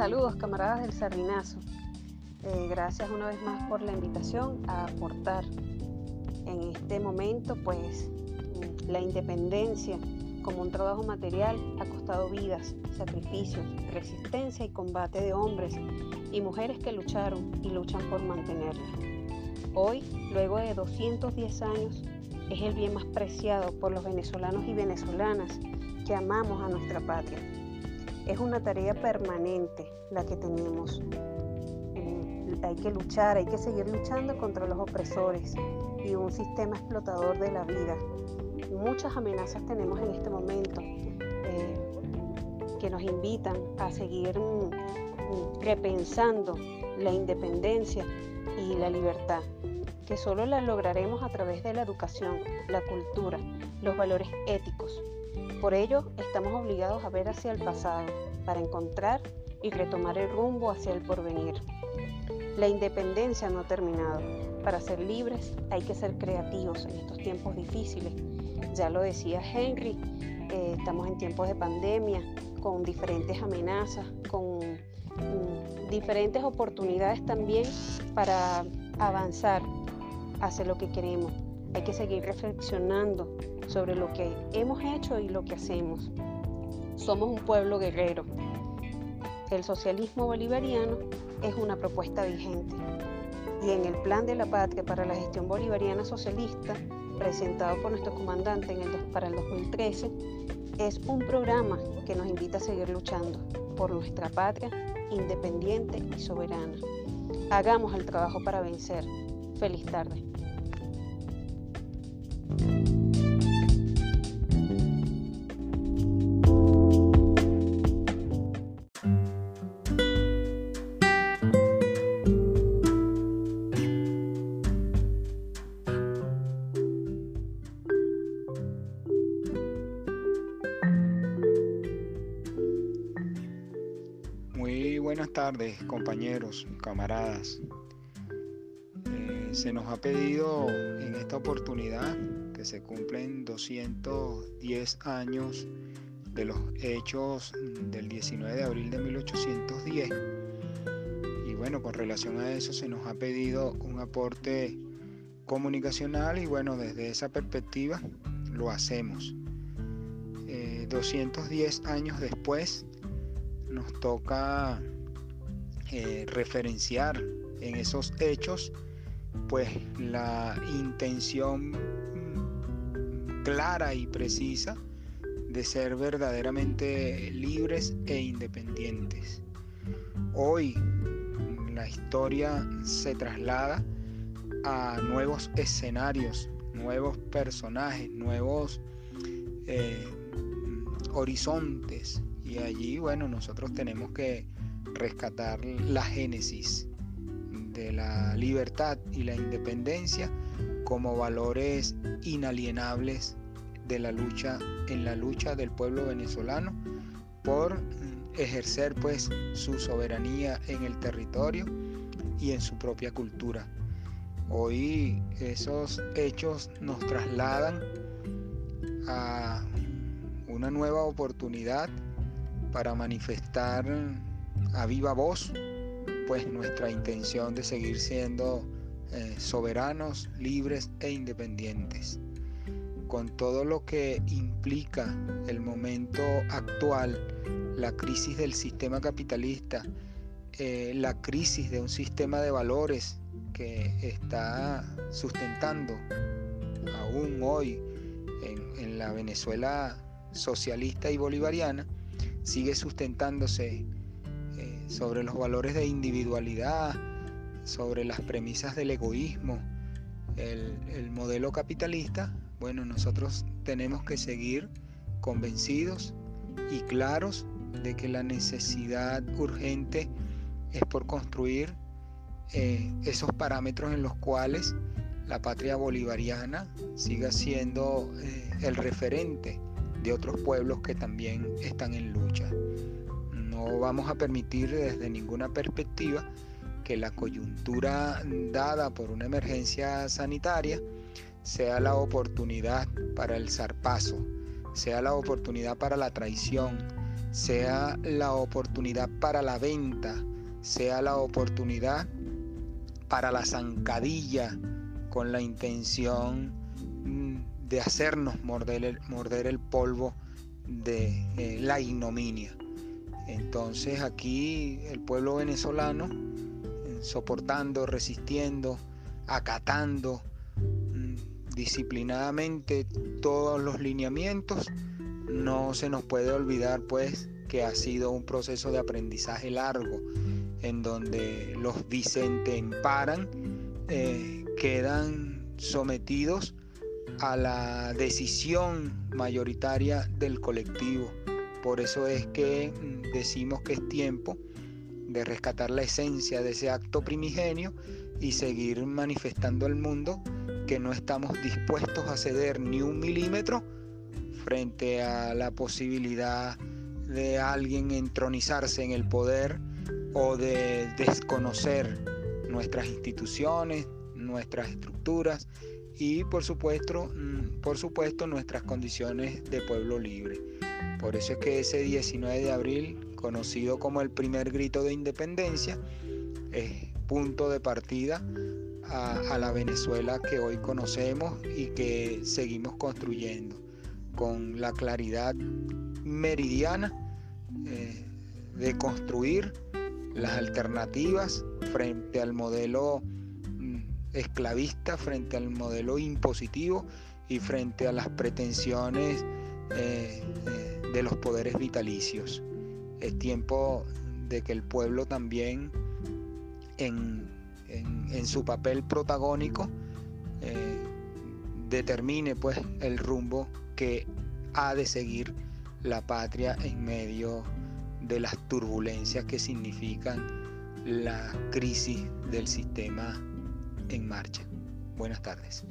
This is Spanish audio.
Saludos camaradas del Sardinazo. Eh, gracias una vez más por la invitación a aportar en este momento pues la independencia como un trabajo material ha costado vidas, sacrificios, resistencia y combate de hombres y mujeres que lucharon y luchan por mantenerla. Hoy, luego de 210 años, es el bien más preciado por los venezolanos y venezolanas que amamos a nuestra patria. Es una tarea permanente la que tenemos. Eh, hay que luchar, hay que seguir luchando contra los opresores y un sistema explotador de la vida. Muchas amenazas tenemos en este momento eh, que nos invitan a seguir mm, mm, repensando la independencia y la libertad, que solo la lograremos a través de la educación, la cultura, los valores éticos, por ello, estamos obligados a ver hacia el pasado para encontrar y retomar el rumbo hacia el porvenir. La independencia no ha terminado. Para ser libres hay que ser creativos en estos tiempos difíciles. Ya lo decía Henry, eh, estamos en tiempos de pandemia, con diferentes amenazas, con mm, diferentes oportunidades también para avanzar hacia lo que queremos. Hay que seguir reflexionando sobre lo que hemos hecho y lo que hacemos. Somos un pueblo guerrero. El socialismo bolivariano es una propuesta vigente y en el Plan de la Patria para la Gestión Bolivariana Socialista, presentado por nuestro comandante en el, para el 2013, es un programa que nos invita a seguir luchando por nuestra patria independiente y soberana. Hagamos el trabajo para vencer. Feliz tarde. Buenas tardes compañeros, camaradas. Eh, se nos ha pedido en esta oportunidad que se cumplen 210 años de los hechos del 19 de abril de 1810. Y bueno, con relación a eso se nos ha pedido un aporte comunicacional y bueno, desde esa perspectiva lo hacemos. 210 eh, años después nos toca eh, referenciar en esos hechos pues la intención clara y precisa de ser verdaderamente libres e independientes. Hoy la historia se traslada a nuevos escenarios, nuevos personajes, nuevos eh, horizontes y allí bueno nosotros tenemos que rescatar la génesis de la libertad y la independencia como valores inalienables de la lucha en la lucha del pueblo venezolano por ejercer pues su soberanía en el territorio y en su propia cultura. Hoy esos hechos nos trasladan a una nueva oportunidad para manifestar a viva voz pues nuestra intención de seguir siendo eh, soberanos, libres e independientes. Con todo lo que implica el momento actual, la crisis del sistema capitalista, eh, la crisis de un sistema de valores que está sustentando aún hoy en la Venezuela socialista y bolivariana, sigue sustentándose sobre los valores de individualidad, sobre las premisas del egoísmo, el, modelo capitalista, bueno, nosotros tenemos que seguir convencidos y claros de que la necesidad urgente es por construir eh, esos parámetros en los cuales la patria bolivariana siga siendo eh, el referente de otros pueblos que también están en lucha. No vamos a permitir desde ninguna perspectiva que la coyuntura dada por una emergencia sanitaria sea la oportunidad para el zarpazo, sea la oportunidad para la traición, sea la oportunidad para la venta, sea la oportunidad para la zancadilla con la intención mm, de hacernos morder el, polvo de eh, la ignominia. Entonces aquí el pueblo venezolano, eh, soportando, resistiendo, acatando mm, disciplinadamente todos los lineamientos, no se nos puede olvidar pues que ha sido un proceso de aprendizaje largo en donde los Vicente paran eh, quedan sometidos a la decisión mayoritaria del colectivo. Por eso es que mm, decimos que es tiempo de rescatar la esencia de ese acto primigenio y seguir manifestando al mundo que no estamos dispuestos a ceder ni un milímetro frente a la posibilidad de alguien entronizarse en el poder o de desconocer nuestras instituciones, nuestras estructuras y por supuesto, mm, por supuesto nuestras condiciones de pueblo libre. Por eso es que ese 19 de abril, conocido como el primer grito de independencia, es punto de partida a, la Venezuela que hoy conocemos y que seguimos construyendo con la claridad meridiana eh, de construir las alternativas frente al modelo mm, esclavista, frente al modelo impositivo y frente a las pretensiones eh, eh, de los poderes vitalicios. Es tiempo de que el pueblo también en, su papel protagónico eh, determine pues el rumbo que ha de seguir la patria en medio de las turbulencias que significan la crisis del sistema en marcha. Buenas tardes.